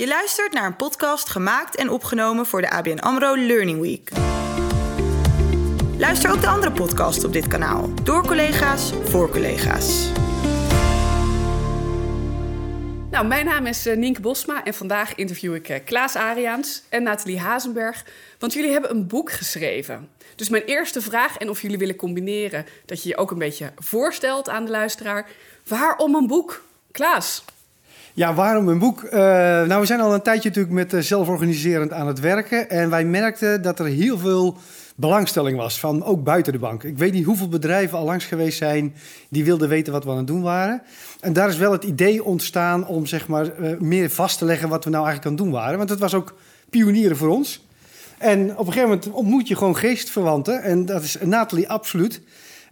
Je luistert naar een podcast gemaakt en opgenomen voor de ABN AMRO Learning Week. Luister ook de andere podcasts op dit kanaal. Door collega's, voor collega's. Nou, mijn naam is uh, Nienke Bosma en vandaag interview ik uh, Klaas Ariaans en Nathalie Hazenberg. Want jullie hebben een boek geschreven. Dus mijn eerste vraag, en of jullie willen combineren dat je je ook een beetje voorstelt aan de luisteraar. Waarom een boek? Klaas? Ja, waarom een boek? Uh, nou, we zijn al een tijdje natuurlijk met uh, zelforganiserend aan het werken. En wij merkten dat er heel veel belangstelling was, van ook buiten de bank. Ik weet niet hoeveel bedrijven al langs geweest zijn die wilden weten wat we aan het doen waren. En daar is wel het idee ontstaan om zeg maar, uh, meer vast te leggen wat we nou eigenlijk aan het doen waren. Want het was ook pionieren voor ons. En op een gegeven moment ontmoet je gewoon geestverwanten. En dat is Nathalie absoluut.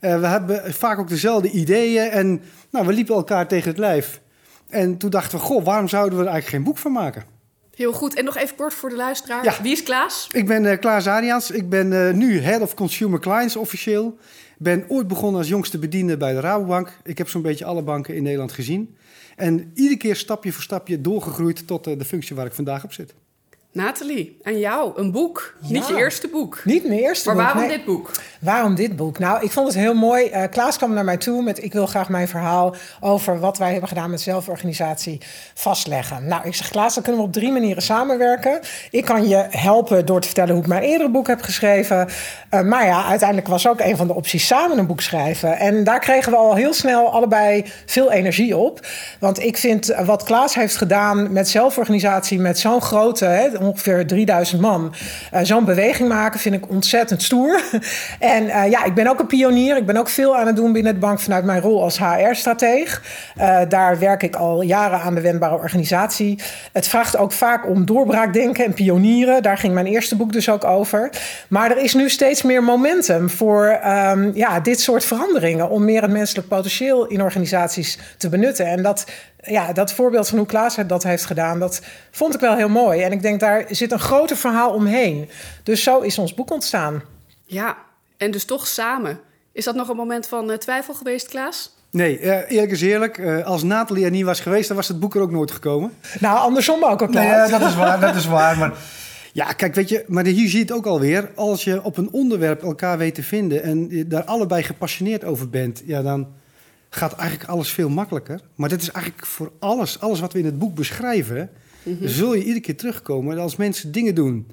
we hebben vaak ook dezelfde ideeën en nou, we liepen elkaar tegen het lijf. En toen dachten we, goh, waarom zouden we er eigenlijk geen boek van maken? Heel goed. En nog even kort voor de luisteraar. Ja. Wie is Klaas? Ik ben uh, Klaas Arians. Ik ben uh, nu Head of Consumer Clients officieel. Ben ooit begonnen als jongste bediende bij de Rabobank. Ik heb zo'n beetje alle banken in Nederland gezien. En iedere keer stapje voor stapje doorgegroeid tot uh, de functie waar ik vandaag op zit. Nathalie, en jou, een boek. Ja. Niet je eerste boek. Niet mijn eerste maar boek. Maar waarom nee. dit boek? Waarom dit boek? Nou, ik vond het heel mooi. Uh, Klaas kwam naar mij toe met... ik wil graag mijn verhaal over wat wij hebben gedaan met zelforganisatie vastleggen. Nou, ik zeg Klaas, dan kunnen we op drie manieren samenwerken. Ik kan je helpen door te vertellen hoe ik mijn eerdere boek heb geschreven. Uh, maar ja, uiteindelijk was ook een van de opties samen een boek schrijven. En daar kregen we al heel snel allebei veel energie op. Want ik vind wat Klaas heeft gedaan met zelforganisatie... met zo'n grote... Hè, ongeveer 3000 man. Uh, Zo'n beweging maken vind ik ontzettend stoer. en uh, ja, ik ben ook een pionier. Ik ben ook veel aan het doen binnen de bank vanuit mijn rol als HR-strateeg. Uh, daar werk ik al jaren aan de wendbare organisatie. Het vraagt ook vaak om doorbraakdenken en pionieren. Daar ging mijn eerste boek dus ook over. Maar er is nu steeds meer momentum voor um, ja, dit soort veranderingen. Om meer het menselijk potentieel in organisaties te benutten. En dat ja, dat voorbeeld van hoe Klaas dat heeft gedaan, dat vond ik wel heel mooi. En ik denk, daar zit een groter verhaal omheen. Dus zo is ons boek ontstaan. Ja, en dus toch samen. Is dat nog een moment van uh, twijfel geweest, Klaas? Nee, uh, eerlijk is eerlijk. Uh, als Nathalie er niet was geweest, dan was het boek er ook nooit gekomen. Nou, andersom ook al. Nee, uh, dat is waar, dat is waar. Maar ja, kijk, weet je, maar hier zie je het ook alweer. Als je op een onderwerp elkaar weet te vinden en je daar allebei gepassioneerd over bent, ja, dan gaat eigenlijk alles veel makkelijker. Maar dit is eigenlijk voor alles, alles wat we in het boek beschrijven, mm-hmm. zul je iedere keer terugkomen. En als mensen dingen doen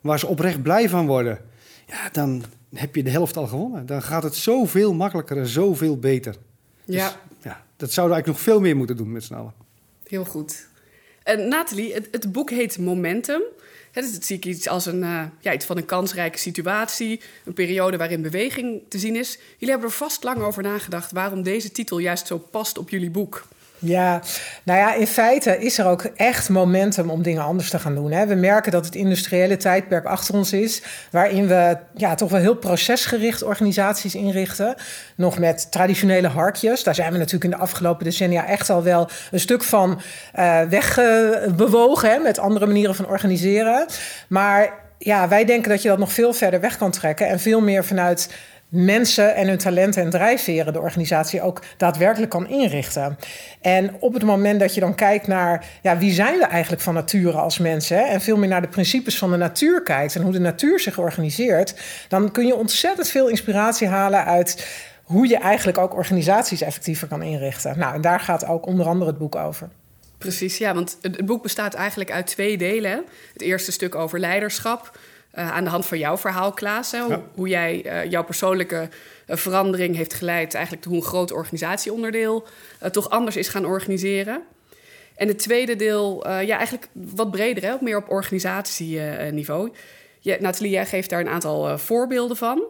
waar ze oprecht blij van worden, ja, dan heb je de helft al gewonnen. Dan gaat het zoveel makkelijker en zoveel beter. Ja. Dus, ja dat zouden we eigenlijk nog veel meer moeten doen met z'n allen. Heel goed. En Nathalie, het, het boek heet Momentum. He, dus zie ik iets als een, uh, ja, iets van een kansrijke situatie, een periode waarin beweging te zien is. Jullie hebben er vast lang over nagedacht waarom deze titel juist zo past op jullie boek. Ja, nou ja, in feite is er ook echt momentum om dingen anders te gaan doen. Hè. We merken dat het industriële tijdperk achter ons is, waarin we ja, toch wel heel procesgericht organisaties inrichten. Nog met traditionele harkjes. Daar zijn we natuurlijk in de afgelopen decennia echt al wel een stuk van uh, wegbewogen, hè, met andere manieren van organiseren. Maar ja, wij denken dat je dat nog veel verder weg kan trekken en veel meer vanuit mensen en hun talenten en drijfveren de organisatie ook daadwerkelijk kan inrichten. En op het moment dat je dan kijkt naar ja, wie zijn we eigenlijk van nature als mensen en veel meer naar de principes van de natuur kijkt en hoe de natuur zich organiseert, dan kun je ontzettend veel inspiratie halen uit hoe je eigenlijk ook organisaties effectiever kan inrichten. Nou, en daar gaat ook onder andere het boek over. Precies, ja, want het boek bestaat eigenlijk uit twee delen. Het eerste stuk over leiderschap. Uh, aan de hand van jouw verhaal, Klaas. Hè, hoe, ja. hoe, jij uh, jouw persoonlijke uh, verandering heeft geleid, eigenlijk hoe een groot organisatieonderdeel toch anders is gaan organiseren. En het tweede deel, ja, eigenlijk wat breder, hè, ook meer op organisatieniveau. Ja, Nathalie, jij geeft daar een aantal voorbeelden van.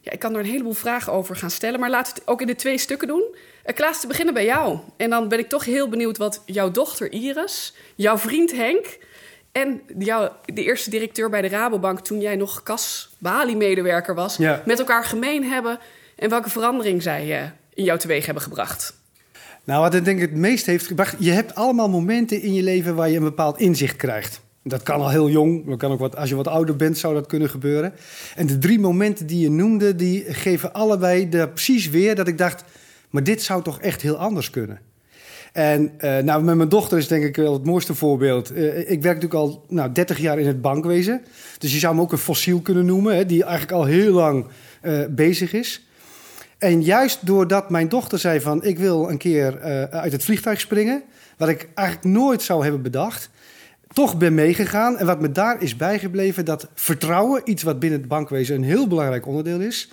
Ja, ik kan er een heleboel vragen over gaan stellen, maar laten we het ook in de twee stukken doen. Klaas, te beginnen bij jou. En dan ben ik toch heel benieuwd wat jouw dochter Iris, jouw vriend Henk en jou, de eerste directeur bij de Rabobank, toen jij nog kas-Bali-medewerker was, ja. met elkaar gemeen hebben. En welke verandering zij uh, in jou teweeg hebben gebracht? Nou, wat ik denk het meest heeft gebracht, je hebt allemaal momenten in je leven waar je een bepaald inzicht krijgt. Dat kan al heel jong, dat kan ook wat, als je wat ouder bent zou dat kunnen gebeuren. En de drie momenten die je noemde, die geven allebei de, precies weer dat ik dacht, maar dit zou toch echt heel anders kunnen. En uh, nou, met mijn dochter is denk ik wel het mooiste voorbeeld. Uh, ik werk natuurlijk al nou, 30 jaar in het bankwezen. Dus je zou me ook een fossiel kunnen noemen, hè, die eigenlijk al heel lang uh, bezig is. En juist doordat mijn dochter zei van ik wil een keer uit het vliegtuig springen, wat ik eigenlijk nooit zou hebben bedacht, toch ben meegegaan. En wat me daar is bijgebleven, dat vertrouwen, iets wat binnen het bankwezen een heel belangrijk onderdeel is,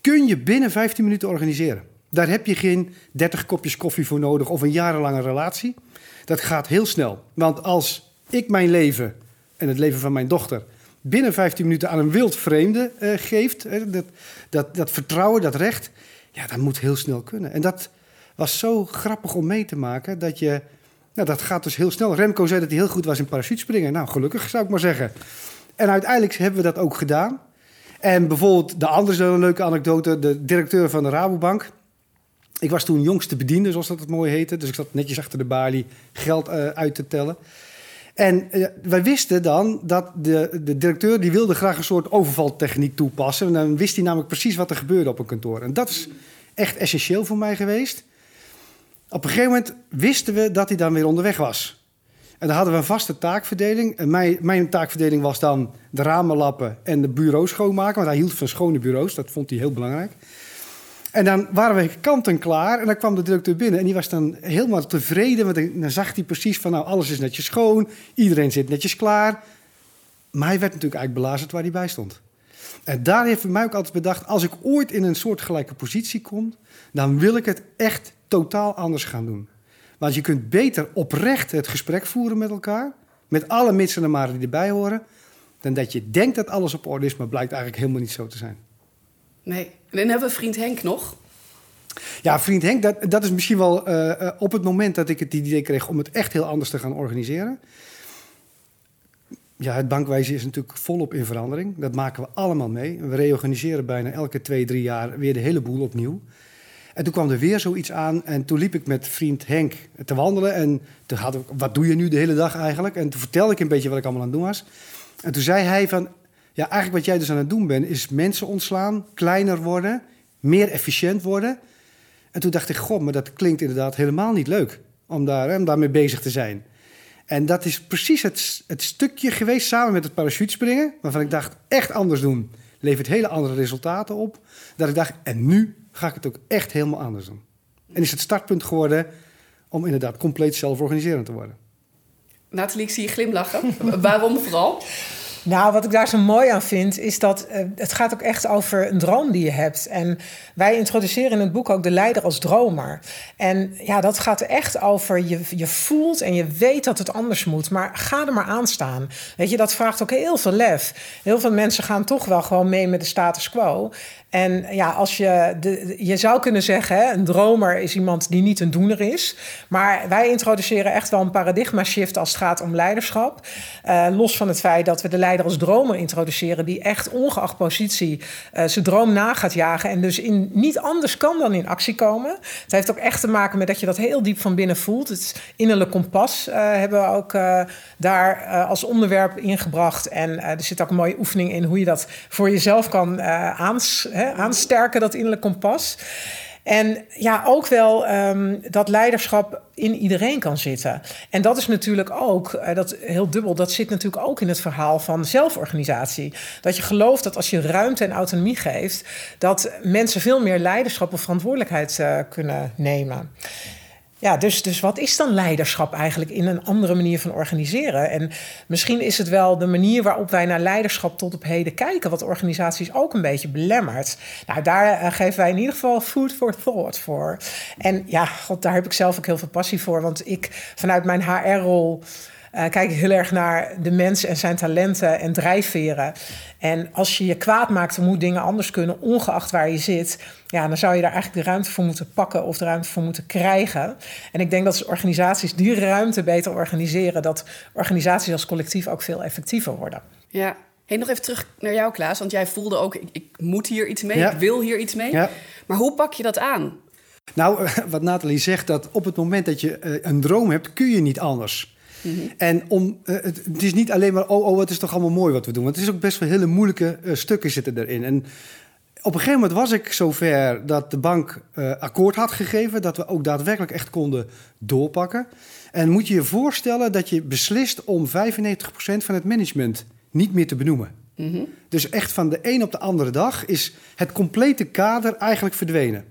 kun je binnen 15 minuten organiseren. Daar heb je geen 30 kopjes koffie voor nodig of een jarenlange relatie. Dat gaat heel snel. Want als ik mijn leven en het leven van mijn dochter binnen 15 minuten aan een wild vreemde uh, geeft, dat, dat, dat vertrouwen, dat recht, ja, dat moet heel snel kunnen. En dat was zo grappig om mee te maken dat je, nou, dat gaat dus heel snel. Remco zei dat hij heel goed was in parachutespringen. Nou, gelukkig zou ik maar zeggen. En uiteindelijk hebben we dat ook gedaan. En bijvoorbeeld, de andere een leuke anekdote, de directeur van de Rabobank, ik was toen jongste bediende, zoals dat het mooi heette. Dus ik zat netjes achter de balie geld uh, uit te tellen. En uh, wij wisten dan dat de, de directeur die wilde graag een soort overvaltechniek toepassen. En dan wist hij namelijk precies wat er gebeurde op een kantoor. En dat is echt essentieel voor mij geweest. Op een gegeven moment wisten we dat hij dan weer onderweg was. En dan hadden we een vaste taakverdeling. En mijn, mijn taakverdeling was dan de ramen lappen en de bureaus schoonmaken. Want hij hield van schone bureaus, dat vond hij heel belangrijk. En dan waren we kant en klaar. En dan kwam de directeur binnen. En die was dan helemaal tevreden. Want dan zag hij precies van, nou, alles is netjes schoon. Iedereen zit netjes klaar. Maar hij werd natuurlijk eigenlijk belazerd waar hij bij stond. En daar heeft mij ook altijd bedacht... als ik ooit in een soortgelijke positie kom... dan wil ik het echt totaal anders gaan doen. Want je kunt beter oprecht het gesprek voeren met elkaar... met alle mitsen en maren die erbij horen... dan dat je denkt dat alles op orde is... maar blijkt eigenlijk helemaal niet zo te zijn. Nee. En dan hebben we vriend Henk nog. Ja, vriend Henk, dat, dat is misschien wel uh, op het moment dat ik het idee kreeg om het echt heel anders te gaan organiseren. Ja, het bankwijze is natuurlijk volop in verandering. Dat maken we allemaal mee. We reorganiseren bijna elke twee, drie jaar weer de hele boel opnieuw. En toen kwam er weer zoiets aan. En toen liep ik met vriend Henk te wandelen. En toen had ik, wat doe je nu de hele dag eigenlijk? En toen vertelde ik een beetje wat ik allemaal aan het doen was. En toen zei hij van, ja, eigenlijk wat jij dus aan het doen bent, is mensen ontslaan, kleiner worden, meer efficiënt worden. En toen dacht ik, god, maar dat klinkt inderdaad helemaal niet leuk om, daar, om daarmee bezig te zijn. En dat is precies het, het stukje geweest samen met het parachutespringen, waarvan ik dacht, echt anders doen, levert hele andere resultaten op. Dat ik dacht, en nu ga ik het ook echt helemaal anders doen. En is het startpunt geworden om inderdaad compleet zelforganiserend te worden. Nathalie, ik zie je glimlachen. Waarom vooral? Nou, wat ik daar zo mooi aan vind, is dat uh, het gaat ook echt over een droom die je hebt. En wij introduceren in het boek ook de leider als dromer. En ja, dat gaat echt over je, je voelt en je weet dat het anders moet. Maar ga er maar aan staan. Weet je, dat vraagt ook heel veel lef. Heel veel mensen gaan toch wel gewoon mee met de status quo. En ja, als je, de, je zou kunnen zeggen, een dromer is iemand die niet een doener is. Maar wij introduceren echt wel een paradigma shift als het gaat om leiderschap. Uh, los van het feit dat we de leider als dromer introduceren, die echt ongeacht positie uh, zijn droom na gaat jagen. En dus in, niet anders kan dan in actie komen. Het heeft ook echt te maken met dat je dat heel diep van binnen voelt. Het innerlijk kompas uh, hebben we ook daar als onderwerp ingebracht. En er zit ook een mooie oefening in hoe je dat voor jezelf kan aanspreken aansterken, dat innerlijk kompas. En ja, ook wel um, dat leiderschap in iedereen kan zitten. En dat is natuurlijk ook, uh, dat heel dubbel, dat zit natuurlijk ook in het verhaal van zelforganisatie. Dat je gelooft dat als je ruimte en autonomie geeft, dat mensen veel meer leiderschap of verantwoordelijkheid uh, kunnen nemen. Ja, dus, dus wat is dan leiderschap eigenlijk in een andere manier van organiseren? En misschien is het wel de manier waarop wij naar leiderschap tot op heden kijken, wat organisaties ook een beetje belemmert. Nou, daar uh, geven wij in ieder geval food for thought voor. En ja, god, daar heb ik zelf ook heel veel passie voor, want ik vanuit mijn HR-rol. Uh, kijk heel erg naar de mens en zijn talenten en drijfveren. En als je je kwaad maakt, dan moet dingen anders kunnen, ongeacht waar je zit. Ja, dan zou je daar eigenlijk de ruimte voor moeten pakken of de ruimte voor moeten krijgen. En ik denk dat als organisaties die ruimte beter organiseren, dat organisaties als collectief ook veel effectiever worden. Ja, Hey, nog even terug naar jou, Klaas. Want jij voelde ook, ik, ik moet hier iets mee, ja. ik wil hier iets mee. Ja. Maar hoe pak je dat aan? Nou, wat Nathalie zegt, dat op het moment dat je uh, een droom hebt, kun je niet anders. Mm -hmm. En om, uh, het, het, is niet alleen maar, oh, oh, het is toch allemaal mooi wat we doen. Want het is ook best wel hele moeilijke uh, stukken zitten erin. En Op een gegeven moment was ik zover dat de bank uh, akkoord had gegeven... dat we ook daadwerkelijk echt konden doorpakken. En moet je je voorstellen dat je beslist om 95% van het management niet meer te benoemen. Mhm. Dus echt van de een op de andere dag is het complete kader eigenlijk verdwenen.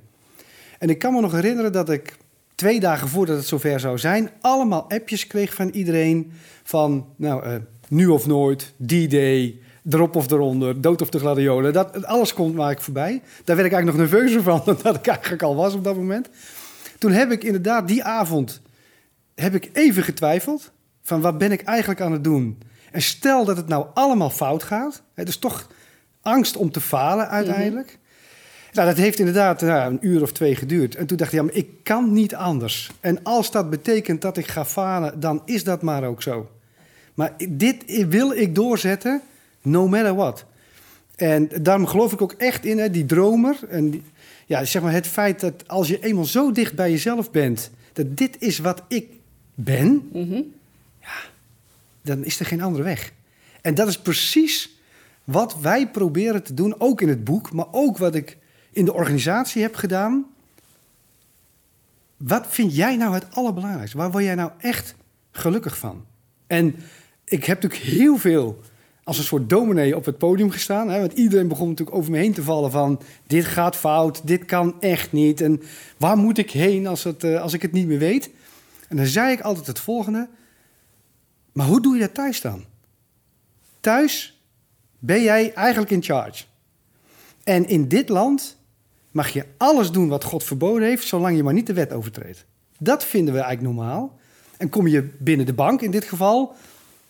En ik kan me nog herinneren dat ik twee dagen voordat het zover zou zijn, allemaal appjes kreeg van iedereen van, nou, uh, nu of nooit, D-Day, erop of eronder, dood of de gladiolen. Dat, alles komt maar ik voorbij. Daar werd ik eigenlijk nog nerveuzer van dan dat ik eigenlijk al was op dat moment. Toen heb ik inderdaad die avond heb ik even getwijfeld van wat ben ik eigenlijk aan het doen. En stel dat het nou allemaal fout gaat, het is toch angst om te falen uiteindelijk. Nou, dat heeft inderdaad nou, een uur of twee geduurd. En toen dacht ik, ja, maar ik kan niet anders. En als dat betekent dat ik ga falen, dan is dat maar ook zo. Maar dit wil ik doorzetten, no matter what. En daarom geloof ik ook echt in hè, die dromer. En ja, zeg maar het feit dat als je eenmaal zo dicht bij jezelf bent, dat dit is wat ik ben, mhm. ja, dan is er geen andere weg. En dat is precies wat wij proberen te doen, ook in het boek, maar ook wat ik in de organisatie heb gedaan. Wat vind jij nou het allerbelangrijkste? Waar word jij nou echt gelukkig van? En ik heb natuurlijk heel veel als een soort dominee op het podium gestaan. Hè, want iedereen begon natuurlijk over me heen te vallen van... dit gaat fout, dit kan echt niet. En waar moet ik heen als, het, eh, als ik het niet meer weet? En dan zei ik altijd het volgende. Maar hoe doe je dat thuis dan? Thuis ben jij eigenlijk in charge. En in dit land mag je alles doen wat God verboden heeft, zolang je maar niet de wet overtreedt. Dat vinden we eigenlijk normaal. En kom je binnen de bank in dit geval,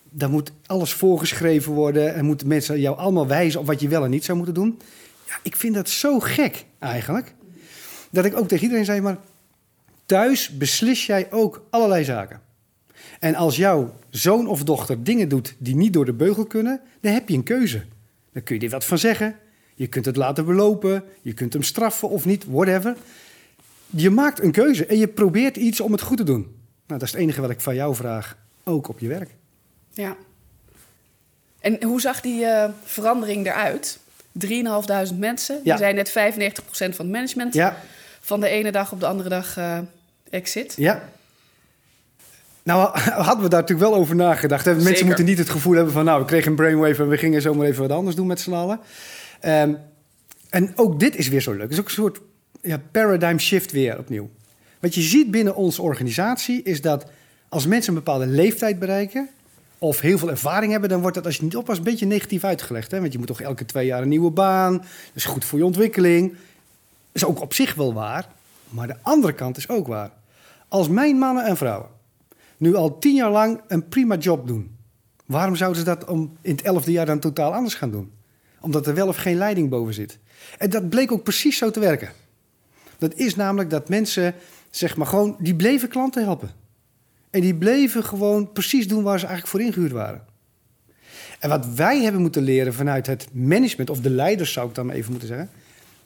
dan moet alles voorgeschreven worden en moeten mensen jou allemaal wijzen op wat je wel en niet zou moeten doen. Ja, ik vind dat zo gek eigenlijk. Dat ik ook tegen iedereen zei, maar thuis beslis jij ook allerlei zaken. En als jouw zoon of dochter dingen doet die niet door de beugel kunnen, dan heb je een keuze. Dan kun je er wat van zeggen. Je kunt het laten belopen. Je kunt hem straffen of niet, whatever. Je maakt een keuze en je probeert iets om het goed te doen. Nou, dat is het enige wat ik van jou vraag, ook op je werk. Ja. En hoe zag die uh, verandering eruit? 3.500 mensen. Ja. Je zei net 95% van het management. Ja. Van de ene dag op de andere dag uh, exit. Ja. Nou, hadden we daar natuurlijk wel over nagedacht. Hè? Mensen moeten niet het gevoel hebben van... nou, we kregen een brainwave en we gingen zomaar even wat anders doen met z'n allen. Um, en ook dit is weer zo leuk. Het is ook een soort ja, paradigm shift weer opnieuw. Wat je ziet binnen onze organisatie is dat als mensen een bepaalde leeftijd bereiken of heel veel ervaring hebben, dan wordt dat als je niet oppast een beetje negatief uitgelegd. Hè? Want je moet toch elke twee jaar een nieuwe baan. Dat is goed voor je ontwikkeling. Dat is ook op zich wel waar. Maar de andere kant is ook waar. Als mijn mannen en vrouwen nu al tien jaar lang een prima job doen, waarom zouden ze dat om in het elfde jaar dan totaal anders gaan doen? Omdat er wel of geen leiding boven zit. En dat bleek ook precies zo te werken. Dat is namelijk dat mensen, zeg maar gewoon, die bleven klanten helpen. En die bleven gewoon precies doen waar ze eigenlijk voor ingehuurd waren. En wat wij hebben moeten leren vanuit het management, of de leiders zou ik dan maar even moeten zeggen,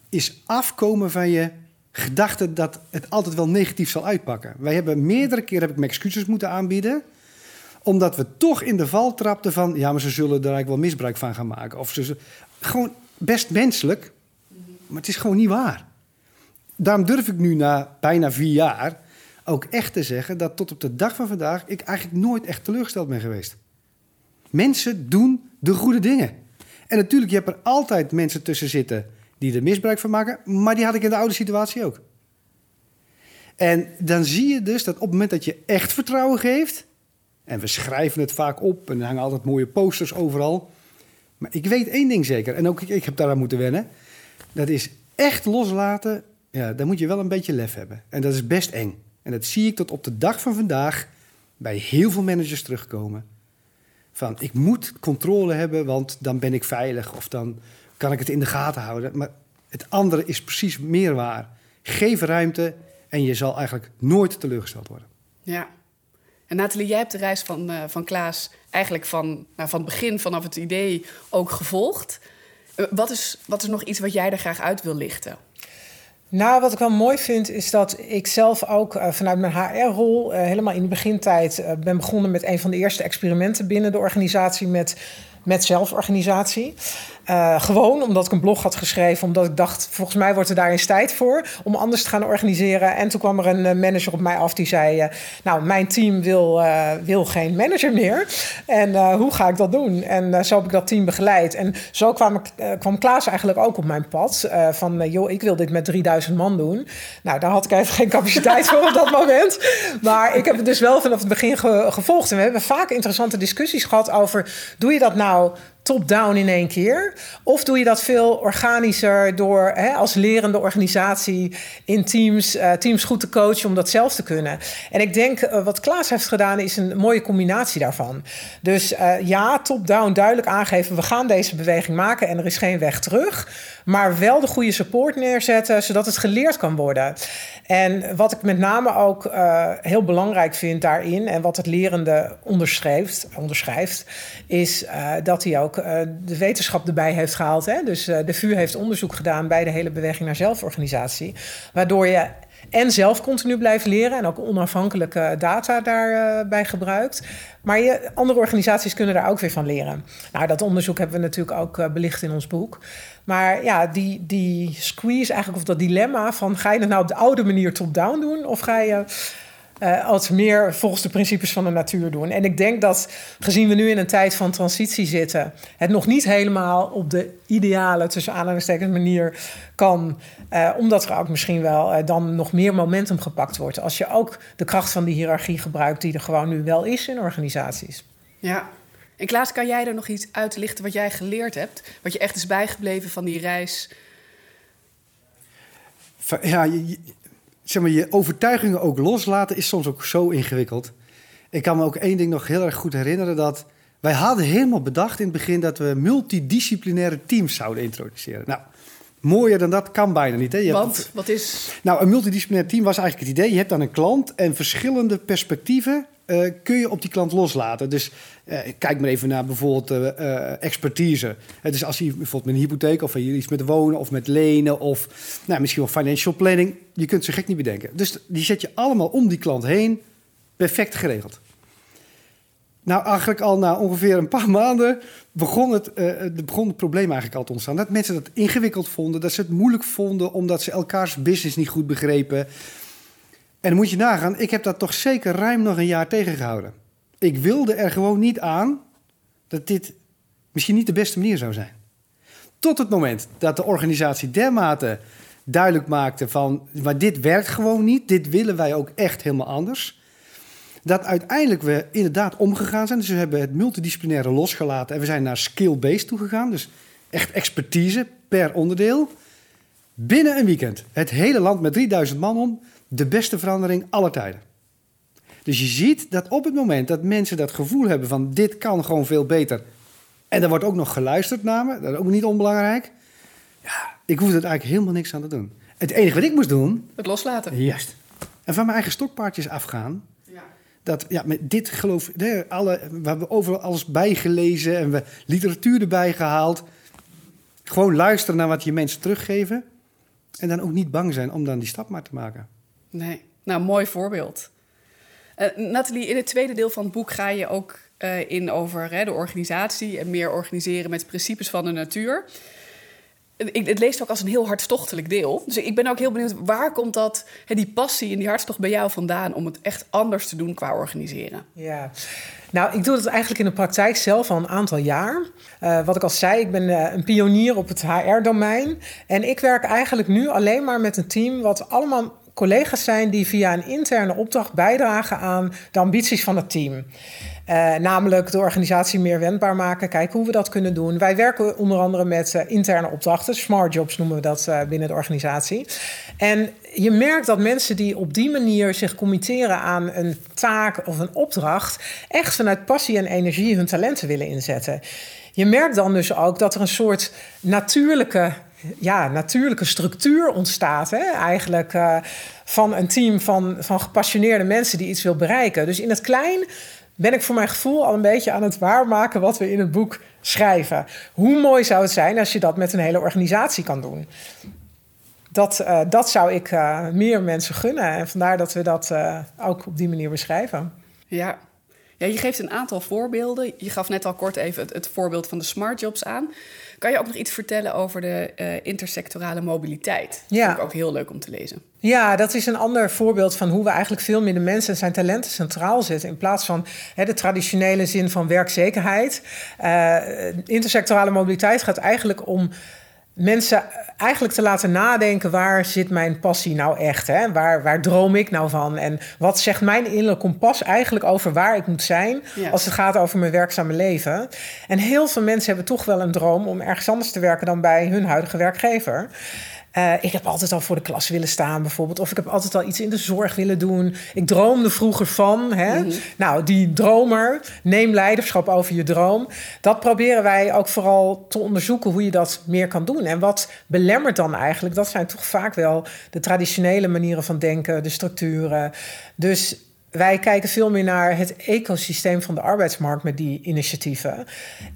is afkomen van je gedachte dat het altijd wel negatief zal uitpakken. Wij hebben meerdere keren heb ik excuses moeten aanbieden, omdat we toch in de val trapten van, ja, maar ze zullen er eigenlijk wel misbruik van gaan maken. Of ze, gewoon best menselijk, maar het is gewoon niet waar. Daarom durf ik nu na bijna vier jaar ook echt te zeggen dat tot op de dag van vandaag ik eigenlijk nooit echt teleurgesteld ben geweest. Mensen doen de goede dingen. En natuurlijk, je hebt er altijd mensen tussen zitten die er misbruik van maken, maar die had ik in de oude situatie ook. En dan zie je dus dat op het moment dat je echt vertrouwen geeft, en we schrijven het vaak op en er hangen altijd mooie posters overal. Maar ik weet één ding zeker, en ook ik, ik heb daaraan moeten wennen. Dat is echt loslaten, ja, dan moet je wel een beetje lef hebben. En dat is best eng. En dat zie ik tot op de dag van vandaag bij heel veel managers terugkomen. Van ik moet controle hebben, want dan ben ik veilig of dan kan ik het in de gaten houden. Maar het andere is precies meer waar. Geef ruimte en je zal eigenlijk nooit teleurgesteld worden. Ja. En Nathalie, jij hebt de reis van, uh, van Klaas eigenlijk van, nou, van het begin vanaf het idee ook gevolgd. Uh, wat, is, wat is nog iets wat jij er graag uit wil lichten? Nou, wat ik wel mooi vind, is dat ik zelf ook uh, vanuit mijn HR-rol, helemaal in de begintijd, ben begonnen met een van de eerste experimenten binnen de organisatie met met zelforganisatie. Uh, gewoon omdat ik een blog had geschreven, omdat ik dacht, volgens mij wordt er daar eens tijd voor om anders te gaan organiseren. En toen kwam er een manager op mij af die zei: uh, Nou, mijn team wil, wil geen manager meer. En hoe ga ik dat doen? En zo heb ik dat team begeleid. En zo kwam, ik, kwam Klaas eigenlijk ook op mijn pad. van joh, ik wil dit met 3000 man doen. Nou, daar had ik even geen capaciteit voor op dat moment. Maar ik heb het dus wel vanaf het begin ge gevolgd. En we hebben vaak interessante discussies gehad over: doe je dat nou top-down in één keer? Of doe je dat veel organischer door hè, als lerende organisatie in teams, uh, teams goed te coachen om dat zelf te kunnen? En ik denk uh, wat Klaas heeft gedaan is een mooie combinatie daarvan. Dus uh, ja, top-down duidelijk aangeven, we gaan deze beweging maken en er is geen weg terug. Maar wel de goede support neerzetten, zodat het geleerd kan worden. En wat ik met name ook heel belangrijk vind daarin, en wat het lerende onderschrijft, onderschrijft is dat hij ook uh, de wetenschap erbij heeft gehaald. Hè? Dus uh, de VU heeft onderzoek gedaan bij de hele beweging naar zelforganisatie. Waardoor je en zelf continu blijft leren en ook onafhankelijke data daarbij uh, gebruikt. Maar je, andere organisaties kunnen daar ook weer van leren. Nou, dat onderzoek hebben we natuurlijk ook belicht in ons boek. Maar ja, die, die squeeze eigenlijk, of dat dilemma van... ga je het nou op de oude manier top-down doen... of ga je uh, als meer volgens de principes van de natuur doen. En ik denk dat, gezien we nu in een tijd van transitie zitten, het nog niet helemaal op de ideale, tussen aanhalingstekens, manier kan. Uh, omdat er ook misschien wel uh, dan nog meer momentum gepakt wordt. Als je ook de kracht van die hiërarchie gebruikt, die er gewoon nu wel is in organisaties. Ja. En Klaas, kan jij er nog iets uitlichten wat jij geleerd hebt? Wat je echt is bijgebleven van die reis? Ja, je, zeg maar, je overtuigingen ook loslaten is soms ook zo ingewikkeld. Ik kan me ook één ding nog heel erg goed herinneren. Dat wij hadden helemaal bedacht in het begin dat we multidisciplinaire teams zouden introduceren. Nou, mooier dan dat kan bijna niet. Hè? Je Want, hebt, wat is... Nou, een multidisciplinair team was eigenlijk het idee. Je hebt dan een klant en verschillende perspectieven uh, kun je op die klant loslaten. Dus uh, kijk maar even naar bijvoorbeeld uh, expertise. dus als je bijvoorbeeld met een hypotheek of iets met wonen of met lenen of nou, misschien wel financial planning, je kunt ze gek niet bedenken. Dus die zet je allemaal om die klant heen, perfect geregeld. Nou, eigenlijk al na ongeveer een paar maanden begon het, begon het probleem eigenlijk al te ontstaan. Dat mensen dat ingewikkeld vonden, dat ze het moeilijk vonden omdat ze elkaars business niet goed begrepen. En dan moet je nagaan, ik heb dat toch zeker ruim nog een jaar tegengehouden. Ik wilde er gewoon niet aan dat dit misschien niet de beste manier zou zijn. Tot het moment dat de organisatie dermate duidelijk maakte van, maar dit werkt gewoon niet, dit willen wij ook echt helemaal anders. Dat uiteindelijk we inderdaad omgegaan zijn. Dus we hebben het multidisciplinaire losgelaten en we zijn naar skill-based toegegaan. Dus echt expertise per onderdeel. Binnen een weekend. Het hele land met 3000 man om de beste verandering aller tijden. Dus je ziet dat op het moment dat mensen dat gevoel hebben van dit kan gewoon veel beter. En er wordt ook nog geluisterd naar me, dat is ook niet onbelangrijk. Ja, ik hoefde er eigenlijk helemaal niks aan te doen. Het enige wat ik moest doen... Het loslaten. Juist. En van mijn eigen stokpaardjes afgaan. Ja. Dat, ja, met dit geloof... alle, we hebben overal alles bijgelezen en we literatuur erbij gehaald. Gewoon luisteren naar wat je mensen teruggeven. En dan ook niet bang zijn om dan die stap maar te maken. Nee, nou, mooi voorbeeld. Uh, Nathalie, in het tweede deel van het boek ga je ook uh, in over hè, de organisatie en meer organiseren met principes van de natuur. Ik, het leest ook als een heel hartstochtelijk deel. Dus ik ben ook heel benieuwd, waar komt dat, hè, die passie en die hartstocht bij jou vandaan om het echt anders te doen qua organiseren? Ja, nou, ik doe dat eigenlijk in de praktijk zelf al een aantal jaar. Uh, wat ik al zei, ik ben een pionier op het HR-domein. En ik werk eigenlijk nu alleen maar met een team wat allemaal collega's zijn die via een interne opdracht bijdragen aan de ambities van het team. Uh, namelijk de organisatie meer wendbaar maken, kijken hoe we dat kunnen doen. Wij werken onder andere met uh, interne opdrachten, smart jobs noemen we dat uh, binnen de organisatie. En je merkt dat mensen die op die manier zich committeren aan een taak of een opdracht, echt vanuit passie en energie hun talenten willen inzetten. Je merkt dan dus ook dat er een soort natuurlijke ja, natuurlijke structuur ontstaat. Hè? Eigenlijk uh, van een team van, van gepassioneerde mensen die iets wil bereiken. Dus in het klein ben ik voor mijn gevoel al een beetje aan het waarmaken wat we in het boek schrijven. Hoe mooi zou het zijn als je dat met een hele organisatie kan doen? Dat, uh, dat zou ik uh, meer mensen gunnen. En vandaar dat we dat ook op die manier beschrijven. Ja, Ja, je geeft een aantal voorbeelden. Je gaf net al kort even het, het voorbeeld van de smart jobs aan. Kan je ook nog iets vertellen over de uh, intersectorale mobiliteit? Ja. Dat vind ik ook heel leuk om te lezen. Ja, dat is een ander voorbeeld van hoe we eigenlijk veel meer de mensen en zijn talenten centraal zetten. In plaats van hè, de traditionele zin van werkzekerheid. Uh, intersectorale mobiliteit gaat eigenlijk om mensen eigenlijk te laten nadenken... waar zit mijn passie nou echt? Hè? Waar, waar droom ik nou van? En wat zegt mijn innerlijke kompas eigenlijk over waar ik moet zijn... als het gaat over mijn werkzame leven? En heel veel mensen hebben toch wel een droom... om ergens anders te werken dan bij hun huidige werkgever. Uh, ik heb altijd al voor de klas willen staan, bijvoorbeeld. Of ik heb altijd al iets in de zorg willen doen. Ik droomde vroeger van. Hè? Mm -hmm. Nou, die dromer, neem leiderschap over je droom. Dat proberen wij ook vooral te onderzoeken hoe je dat meer kan doen. En wat belemmert dan eigenlijk? Dat zijn toch vaak wel de traditionele manieren van denken, de structuren. Dus wij kijken veel meer naar het ecosysteem van de arbeidsmarkt met die initiatieven.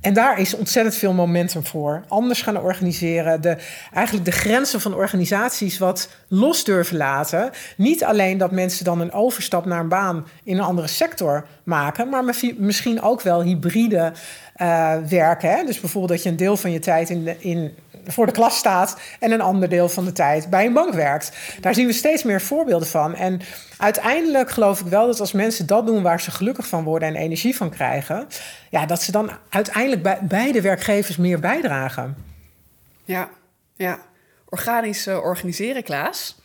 En daar is ontzettend veel momentum voor. Anders gaan organiseren, de, eigenlijk de grenzen van organisaties wat los durven laten. Niet alleen dat mensen dan een overstap naar een baan in een andere sector maken, maar misschien ook wel hybride uh, werken. Hè? Dus bijvoorbeeld dat je een deel van je tijd in, de, in voor de klas staat en een ander deel van de tijd bij een bank werkt. Daar zien we steeds meer voorbeelden van. En uiteindelijk geloof ik wel dat als mensen dat doen waar ze gelukkig van worden en energie van krijgen, ja, dat ze dan uiteindelijk bij beide werkgevers meer bijdragen. Ja, ja. Organisch uh, organiseren, Klaas.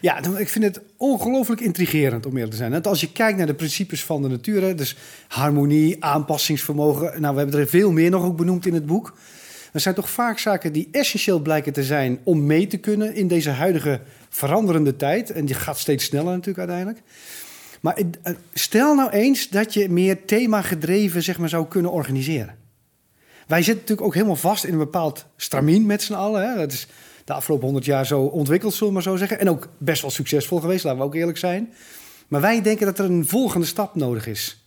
Ja, ik vind het ongelooflijk intrigerend om eerlijk te zijn. Want als je kijkt naar de principes van de natuur, dus harmonie, aanpassingsvermogen. Nou, we hebben er veel meer nog ook benoemd in het boek. Er zijn toch vaak zaken die essentieel blijken te zijn om mee te kunnen in deze huidige veranderende tijd. En die gaat steeds sneller natuurlijk uiteindelijk. Maar eh, stel nou eens dat je meer themagedreven zeg maar, zou kunnen organiseren. Wij zitten natuurlijk ook helemaal vast in een bepaald stramien met z'n allen. Hè? Dat is de afgelopen honderd jaar zo ontwikkeld, zullen we maar zo zeggen. En ook best wel succesvol geweest, laten we ook eerlijk zijn. Maar wij denken dat er een volgende stap nodig is.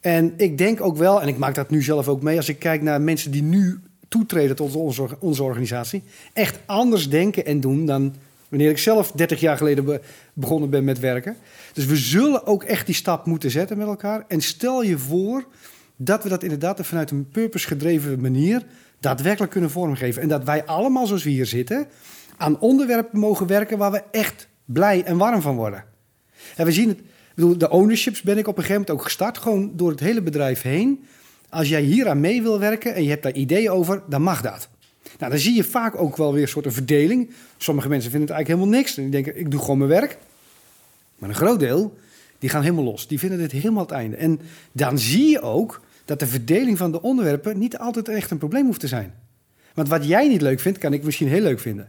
En ik denk ook wel, en ik maak dat nu zelf ook mee, als ik kijk naar mensen die nu toetreden tot onze, onze organisatie, echt anders denken en doen dan wanneer ik zelf 30 jaar geleden begonnen ben met werken. Dus we zullen ook echt die stap moeten zetten met elkaar. En stel je voor dat we dat inderdaad vanuit een purpose-gedreven manier daadwerkelijk kunnen vormgeven. En dat wij allemaal, zoals we hier zitten, aan onderwerpen mogen werken waar we echt blij en warm van worden. En we zien het, bedoel, de ownerships ben ik op een gegeven moment ook gestart, gewoon door het hele bedrijf heen. Als jij hier aan mee wil werken en je hebt daar ideeën over, dan mag dat. Nou, dan zie je vaak ook wel weer een soort verdeling. Sommige mensen vinden het eigenlijk helemaal niks. En die denken, ik doe gewoon mijn werk. Maar een groot deel, die gaan helemaal los. Die vinden dit helemaal het einde. En dan zie je ook dat de verdeling van de onderwerpen niet altijd echt een probleem hoeft te zijn. Want wat jij niet leuk vindt, kan ik misschien heel leuk vinden.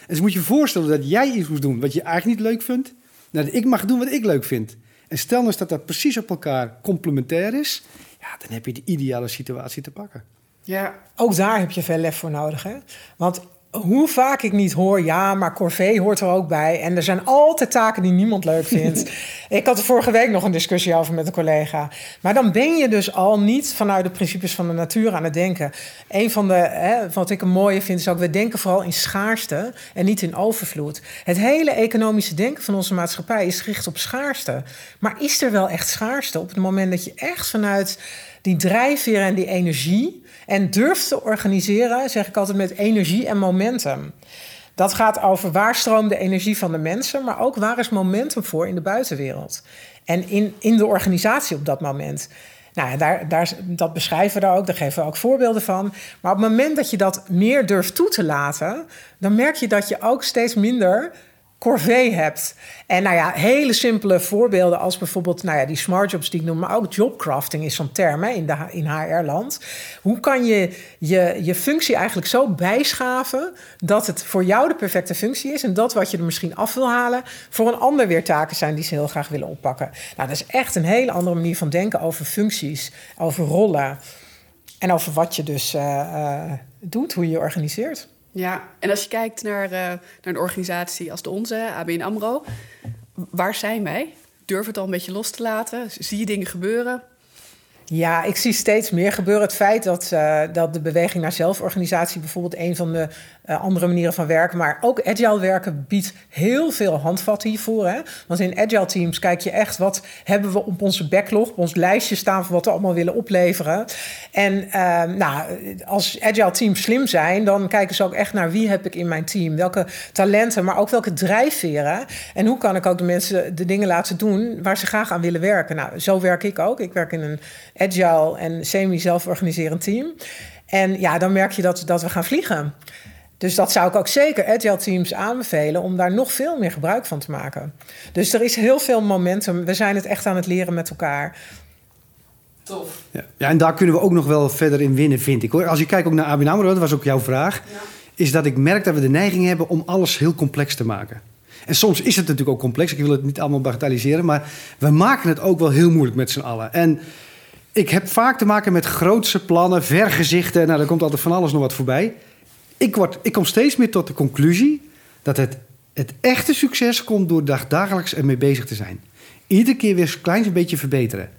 En dus moet je je voorstellen dat jij iets moet doen wat je eigenlijk niet leuk vindt. Dat ik mag doen wat ik leuk vind. En stel nou eens dat dat precies op elkaar complementair is. Ja, dan heb je de ideale situatie te pakken. Ja, ook daar heb je veel lef voor nodig. Hè? Want hoe vaak ik niet hoor, ja, maar corvée hoort er ook bij. En er zijn altijd taken die niemand leuk vindt. ik had er vorige week nog een discussie over met een collega. Maar dan ben je dus al niet vanuit de principes van de natuur aan het denken. Een van de, hè, wat ik een mooie vind, is ook, we denken vooral in schaarste en niet in overvloed. Het hele economische denken van onze maatschappij is gericht op schaarste. Maar is er wel echt schaarste op het moment dat je echt vanuit die drijfveer en die energie en durft te organiseren, zeg ik altijd, met energie en momentum. Dat gaat over waar stroomt de energie van de mensen, maar ook waar is momentum voor in de buitenwereld. En in, in de organisatie op dat moment. Nou, daar, daar, dat beschrijven we ook, daar geven we ook voorbeelden van. Maar op het moment dat je dat meer durft toe te laten, dan merk je dat je ook steeds minder corvée hebt. En nou ja, hele simpele voorbeelden als bijvoorbeeld nou ja, die smart jobs die ik noem, maar ook jobcrafting is zo'n term hè, in, de, in HR-land. Hoe kan je, je je functie eigenlijk zo bijschaven dat het voor jou de perfecte functie is en dat wat je er misschien af wil halen voor een ander weer taken zijn die ze heel graag willen oppakken. Nou, dat is echt een hele andere manier van denken over functies, over rollen en over wat je dus uh, uh, doet, hoe je je organiseert. Ja, en als je kijkt naar, uh, naar een organisatie als de onze, ABN AMRO... waar zijn wij? Durf het al een beetje los te laten? Zie je dingen gebeuren? Ja, ik zie steeds meer gebeuren. Het feit dat, uh, dat de beweging naar zelforganisatie bijvoorbeeld een van de uh, andere manieren van werken, maar ook agile werken biedt heel veel handvatten hiervoor. Hè? Want in agile teams kijk je echt wat hebben we op onze backlog, op ons lijstje staan van wat we allemaal willen opleveren. En uh, nou, als agile teams slim zijn, dan kijken ze ook echt naar wie heb ik in mijn team, welke talenten, maar ook welke drijfveren. En hoe kan ik ook de mensen de dingen laten doen waar ze graag aan willen werken. Nou, zo werk ik ook. Ik werk in een agile en semi-zelforganiserend team. En ja, dan merk je dat, dat we gaan vliegen. Dus dat zou ik ook zeker agile teams aanbevelen om daar nog veel meer gebruik van te maken. Dus er is heel veel momentum. We zijn het echt aan het leren met elkaar. Tof. Ja, ja en daar kunnen we ook nog wel verder in winnen, vind ik hoor. Als je kijkt ook naar ABN AMRO, dat was ook jouw vraag. Ja. Is dat ik merk dat we de neiging hebben om alles heel complex te maken. En soms is het natuurlijk ook complex. Ik wil het niet allemaal bagatelliseren. Maar we maken het ook wel heel moeilijk met z'n allen. En ik heb vaak te maken met grootse plannen, vergezichten. Nou, er komt altijd van alles nog wat voorbij. Ik, word, ik kom steeds meer tot de conclusie dat het, het echte succes komt door dagelijks ermee bezig te zijn. Iedere keer weer een klein beetje verbeteren.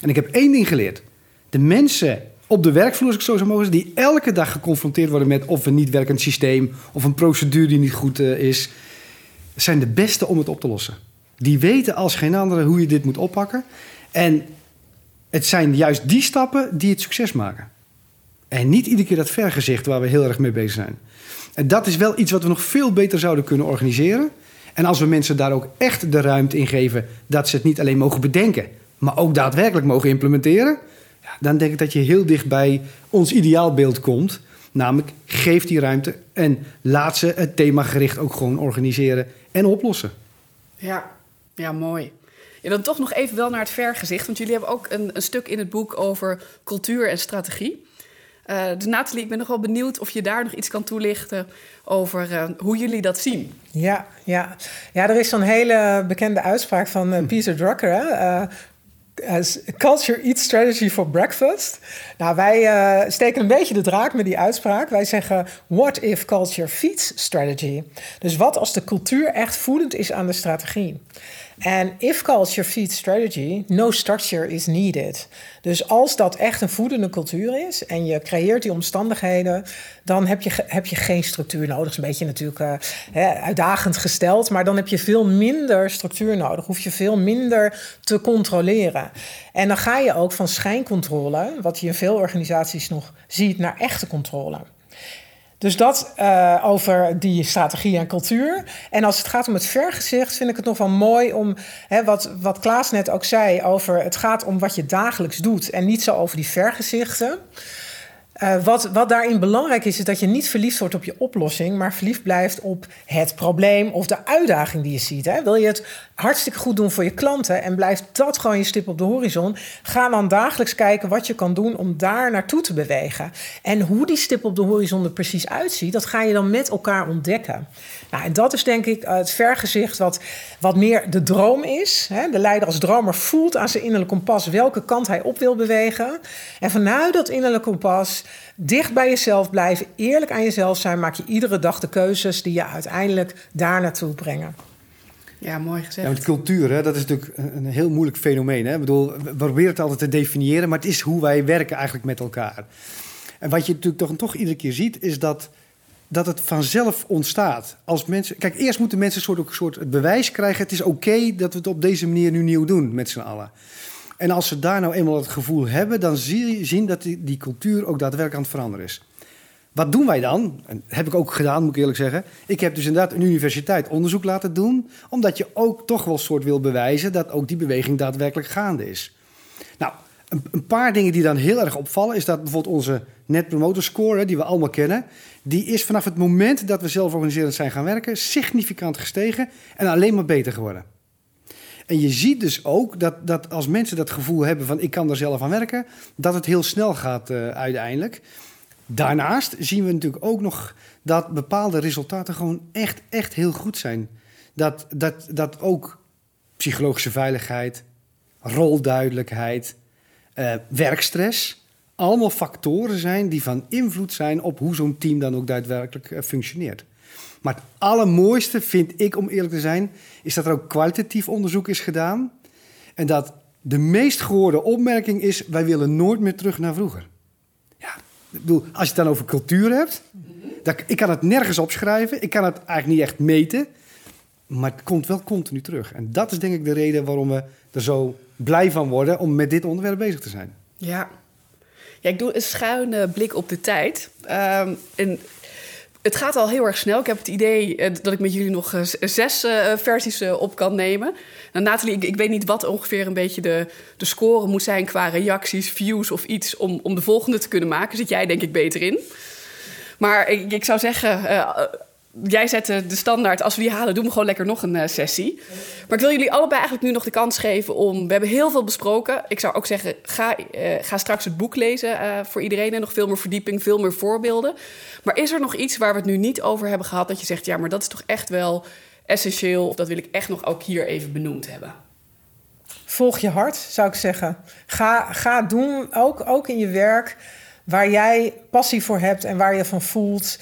En ik heb één ding geleerd. De mensen op de werkvloer, als ik zo zou mogen die elke dag geconfronteerd worden met of een niet werkend systeem of een procedure die niet goed uh, is, zijn de beste om het op te lossen. Die weten als geen andere hoe je dit moet oppakken. En het zijn juist die stappen die het succes maken. En niet iedere keer dat vergezicht waar we heel erg mee bezig zijn. En dat is wel iets wat we nog veel beter zouden kunnen organiseren. En als we mensen daar ook echt de ruimte in geven dat ze het niet alleen mogen bedenken, maar ook daadwerkelijk mogen implementeren, dan denk ik dat je heel dicht bij ons ideaalbeeld komt. Namelijk, geef die ruimte en laat ze het themagericht ook gewoon organiseren en oplossen. Ja, ja mooi. Dan toch nog even wel naar het vergezicht. Want jullie hebben ook een, een stuk in het boek over cultuur en strategie. Uh, dus Nathalie, ik ben nog wel benieuwd of je daar nog iets kan toelichten over uh, hoe jullie dat zien. Ja, ja. ja, er is zo'n hele bekende uitspraak van uh, Peter Drucker. Hè? Culture eats strategy for breakfast. Nou, wij steken een beetje de draak met die uitspraak. Wij zeggen: What if culture feeds strategy? Dus wat als de cultuur echt voedend is aan de strategie? En if culture feeds strategy, no structure is needed. Dus als dat echt een voedende cultuur is en je creëert die omstandigheden, dan heb je, heb je geen structuur nodig. Dat is een beetje natuurlijk hè, uitdagend gesteld, maar dan heb je veel minder structuur nodig. Hoef je veel minder te controleren. En dan ga je ook van schijncontrole, wat je in veel organisaties nog ziet, naar echte controle. Dus dat uh, over die strategie en cultuur. En als het gaat om het vergezicht, vind ik het nog wel mooi om, hè, wat, wat Klaas net ook zei, over het gaat om wat je dagelijks doet en niet zo over die vergezichten. Uh, wat, wat daarin belangrijk is, is dat je niet verliefd wordt op je oplossing, maar verliefd blijft op het probleem of de uitdaging die je ziet. Hè? Wil je het hartstikke goed doen voor je klanten en blijft dat gewoon je stip op de horizon, ga dan dagelijks kijken wat je kan doen om daar naartoe te bewegen. En hoe die stip op de horizon er precies uitziet, dat ga je dan met elkaar ontdekken. Nou, en dat is denk ik het vergezicht wat, wat meer de droom is. Hè? De leider als dromer voelt aan zijn innerlijke kompas welke kant hij op wil bewegen. En vanuit dat innerlijke kompas dicht bij jezelf blijven, eerlijk aan jezelf zijn, maak je iedere dag de keuzes die je uiteindelijk daar naartoe brengen. Ja, mooi gezegd. Ja, cultuur, hè, dat is natuurlijk een heel moeilijk fenomeen. Hè? Ik bedoel, we proberen het altijd te definiëren, maar het is hoe wij werken eigenlijk met elkaar. En wat je natuurlijk toch, toch iedere keer ziet, is dat, dat het vanzelf ontstaat. Als mensen, kijk, eerst moeten mensen een soort, soort bewijs krijgen: het is oké dat we het op deze manier nu nieuw doen met z'n allen. En als ze daar nou eenmaal het gevoel hebben, dan zie je zien dat die, die cultuur ook daadwerkelijk aan het veranderen is. Wat doen wij dan? En heb ik ook gedaan, moet ik eerlijk zeggen. Ik heb dus inderdaad een universiteit onderzoek laten doen, omdat je ook toch wel soort wil bewijzen dat ook die beweging daadwerkelijk gaande is. Nou, een, paar dingen die dan heel erg opvallen, is dat bijvoorbeeld onze Net Promoter Score, die we allemaal kennen, die is vanaf het moment dat we zelforganiserend zijn gaan werken, significant gestegen en alleen maar beter geworden. En je ziet dus ook dat, dat als mensen dat gevoel hebben van ik kan er zelf aan werken, dat het heel snel gaat uh, uiteindelijk. Daarnaast zien we natuurlijk ook nog dat bepaalde resultaten gewoon echt, echt heel goed zijn. Dat, dat, dat ook psychologische veiligheid, rolduidelijkheid, uh, werkstress, allemaal factoren zijn die van invloed zijn op hoe zo'n team dan ook daadwerkelijk uh, functioneert. Maar het allermooiste vind ik, om eerlijk te zijn, is dat er ook kwalitatief onderzoek is gedaan. En dat de meest gehoorde opmerking is: wij willen nooit meer terug naar vroeger. Ja, ik bedoel, als je het dan over cultuur hebt, dan, ik kan het nergens opschrijven, ik kan het eigenlijk niet echt meten, maar het komt wel continu terug. En dat is denk ik de reden waarom we er zo blij van worden om met dit onderwerp bezig te zijn. Ja. Ja, ik doe een schuine blik op de tijd. Ehm, en het gaat al heel erg snel. Ik heb het idee eh, dat ik met jullie nog eh, zes uh, versies op kan nemen. Nou, Nathalie, ik, ik, weet niet wat ongeveer een beetje de, de score moet zijn qua reacties, views of iets om, om de volgende te kunnen maken. Zit jij denk ik beter in. Maar ik, ik zou zeggen, jij zet de standaard. Als we die halen, doen we gewoon lekker nog een uh, sessie. Maar ik wil jullie allebei eigenlijk nu nog de kans geven om. We hebben heel veel besproken. Ik zou ook zeggen, ga, uh, ga straks het boek lezen uh, voor iedereen. En nog veel meer verdieping, veel meer voorbeelden. Maar is er nog iets waar we het nu niet over hebben gehad? Dat je zegt, ja, maar dat is toch echt wel essentieel. Of dat wil ik echt nog ook hier even benoemd hebben. Volg je hart, zou ik zeggen. Ga, ga doen, ook, ook in je werk, waar jij passie voor hebt en waar je van voelt.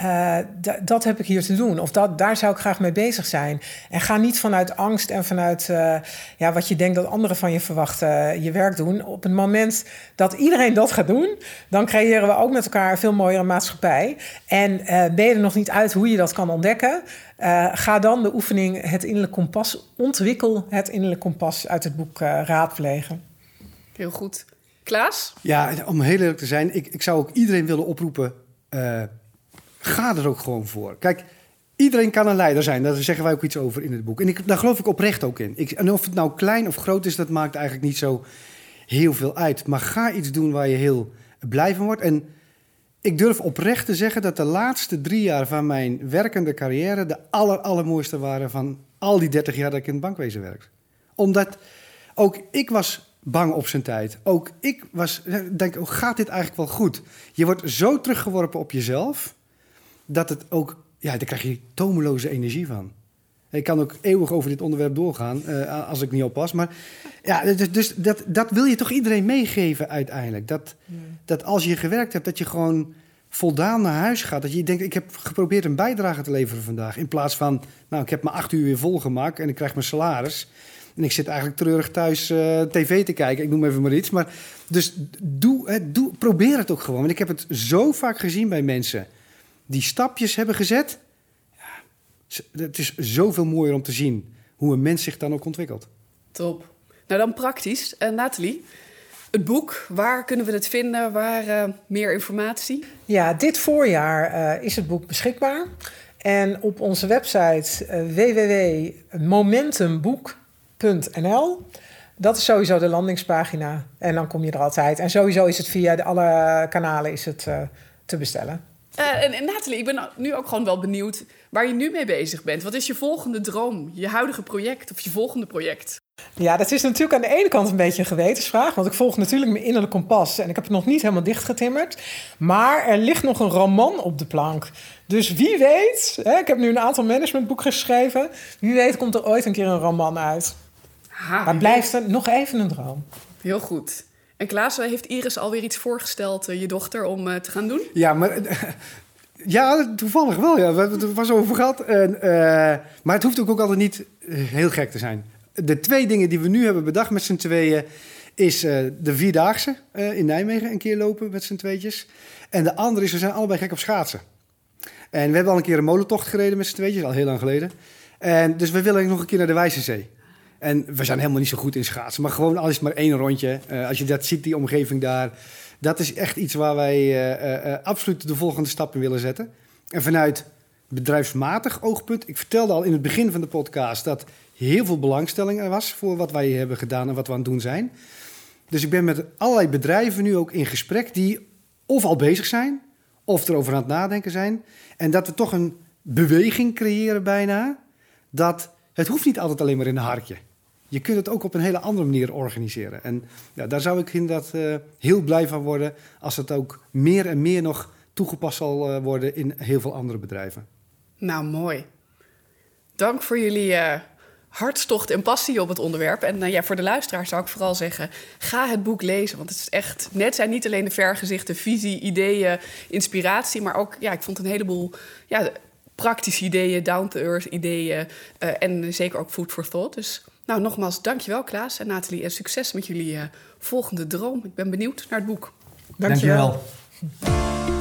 Uh, dat heb ik hier te doen. Of dat, daar zou ik graag mee bezig zijn. En ga niet vanuit angst en vanuit uh, ja, wat je denkt dat anderen van je verwachten uh, je werk doen. Op het moment dat iedereen dat gaat doen, dan creëren we ook met elkaar een veel mooiere maatschappij. En ben je er nog niet uit hoe je dat kan ontdekken? ga dan de oefening Het Innerlijk Kompas, ontwikkel het Innerlijk Kompas uit het boek raadplegen. Heel goed. Klaas? Ja, om heel eerlijk te zijn, ik, ik zou ook iedereen willen oproepen ga er ook gewoon voor. Kijk, iedereen kan een leider zijn. Daar zeggen wij ook iets over in het boek. En ik, daar geloof ik oprecht ook in. Ik, en of het nou klein of groot is, dat maakt eigenlijk niet zo heel veel uit. Maar ga iets doen waar je heel blij van wordt. En ik durf oprecht te zeggen dat de laatste drie jaar van mijn werkende carrière... de aller, allermooiste waren van al die 30 jaar dat ik in het bankwezen werk. Omdat ook ik was bang op zijn tijd. Ook ik was, denk, oh, gaat dit eigenlijk wel goed? Je wordt zo teruggeworpen op jezelf dat het ook, ja, daar krijg je tomeloze energie van. Ik kan ook eeuwig over dit onderwerp doorgaan uh, als ik niet oppas. Maar ja, dus, dus dat, dat wil je toch iedereen meegeven uiteindelijk. Dat, dat als je gewerkt hebt, dat je gewoon voldaan naar huis gaat. Dat je denkt, ik heb geprobeerd een bijdrage te leveren vandaag. In plaats van, nou, ik heb mijn acht uur weer volgemaakt en ik krijg mijn salaris. En ik zit eigenlijk treurig thuis uh, tv te kijken. Ik noem even maar iets. Maar dus doe, doe, probeer het ook gewoon. Want ik heb het zo vaak gezien bij mensen die stapjes hebben gezet. Ja, het is zoveel mooier om te zien hoe een mens zich dan ook ontwikkelt. Top. Nou, dan praktisch. Uh, Nathalie, het boek, waar kunnen we het vinden? Waar uh, meer informatie? Ja, dit voorjaar uh, is het boek beschikbaar. En op onze website www.momentumboek.nl. Dat is sowieso de landingspagina. En dan kom je er altijd. En sowieso is het via de, alle kanalen is het, te bestellen. Uh, en, en, Nathalie, ik ben nu ook gewoon wel benieuwd waar je nu mee bezig bent. Wat is je volgende droom, je huidige project of je volgende project? Ja, dat is natuurlijk aan de ene kant een beetje een gewetensvraag. Want ik volg natuurlijk mijn innerlijk kompas en ik heb het nog niet helemaal dichtgetimmerd. Maar er ligt nog een roman op de plank. Dus wie weet, hè, ik heb nu een aantal managementboeken geschreven. Wie weet komt er ooit een keer een roman uit. Ha, maar blijft er nog even een droom. Heel goed. En Klaas, heeft Iris alweer iets voorgesteld, uh, je dochter, om uh, te gaan doen? Ja, maar... Ja, toevallig wel. Ja. We hebben het er was over gehad. En, maar het hoeft ook, ook altijd niet heel gek te zijn. De twee dingen die we nu hebben bedacht met z'n tweeën... is de Vierdaagse in Nijmegen een keer lopen met z'n tweetjes. En de andere is, we zijn allebei gek op schaatsen. En we hebben al een keer een molentocht gereden met z'n tweetjes, al heel lang geleden. En dus we willen nog een keer naar de Wijzenzee. En we zijn helemaal niet zo goed in schaatsen. Maar gewoon al is maar één rondje. Uh, als je dat ziet, die omgeving daar. Dat is echt iets waar wij uh, uh, absoluut de volgende stap in willen zetten. En vanuit bedrijfsmatig oogpunt. Ik vertelde al in het begin van de podcast dat heel veel belangstelling er was voor wat wij hebben gedaan en wat we aan het doen zijn. Dus ik ben met allerlei bedrijven nu ook in gesprek die of al bezig zijn of erover aan het nadenken zijn. En dat we toch een beweging creëren bijna. Dat het hoeft niet altijd alleen maar in een harkje je kunt het ook op een hele andere manier organiseren. En ja, daar zou ik inderdaad uh, heel blij van worden als het ook meer en meer nog toegepast zal uh, worden in heel veel andere bedrijven. Nou, mooi. Dank voor jullie uh, hartstocht en passie op het onderwerp. En ja, voor de luisteraar zou ik vooral zeggen: ga het boek lezen. Want het is echt net zijn niet alleen de vergezichten, visie, ideeën, inspiratie, maar ook, ja, ik vond een heleboel ja, praktische ideeën, down-to-earth ideeën en zeker ook food for thought. Dus Nou, nogmaals, dankjewel Klaas en Nathalie. En succes met jullie uh, volgende droom. Ik ben benieuwd naar het boek. Dankjewel. dankjewel.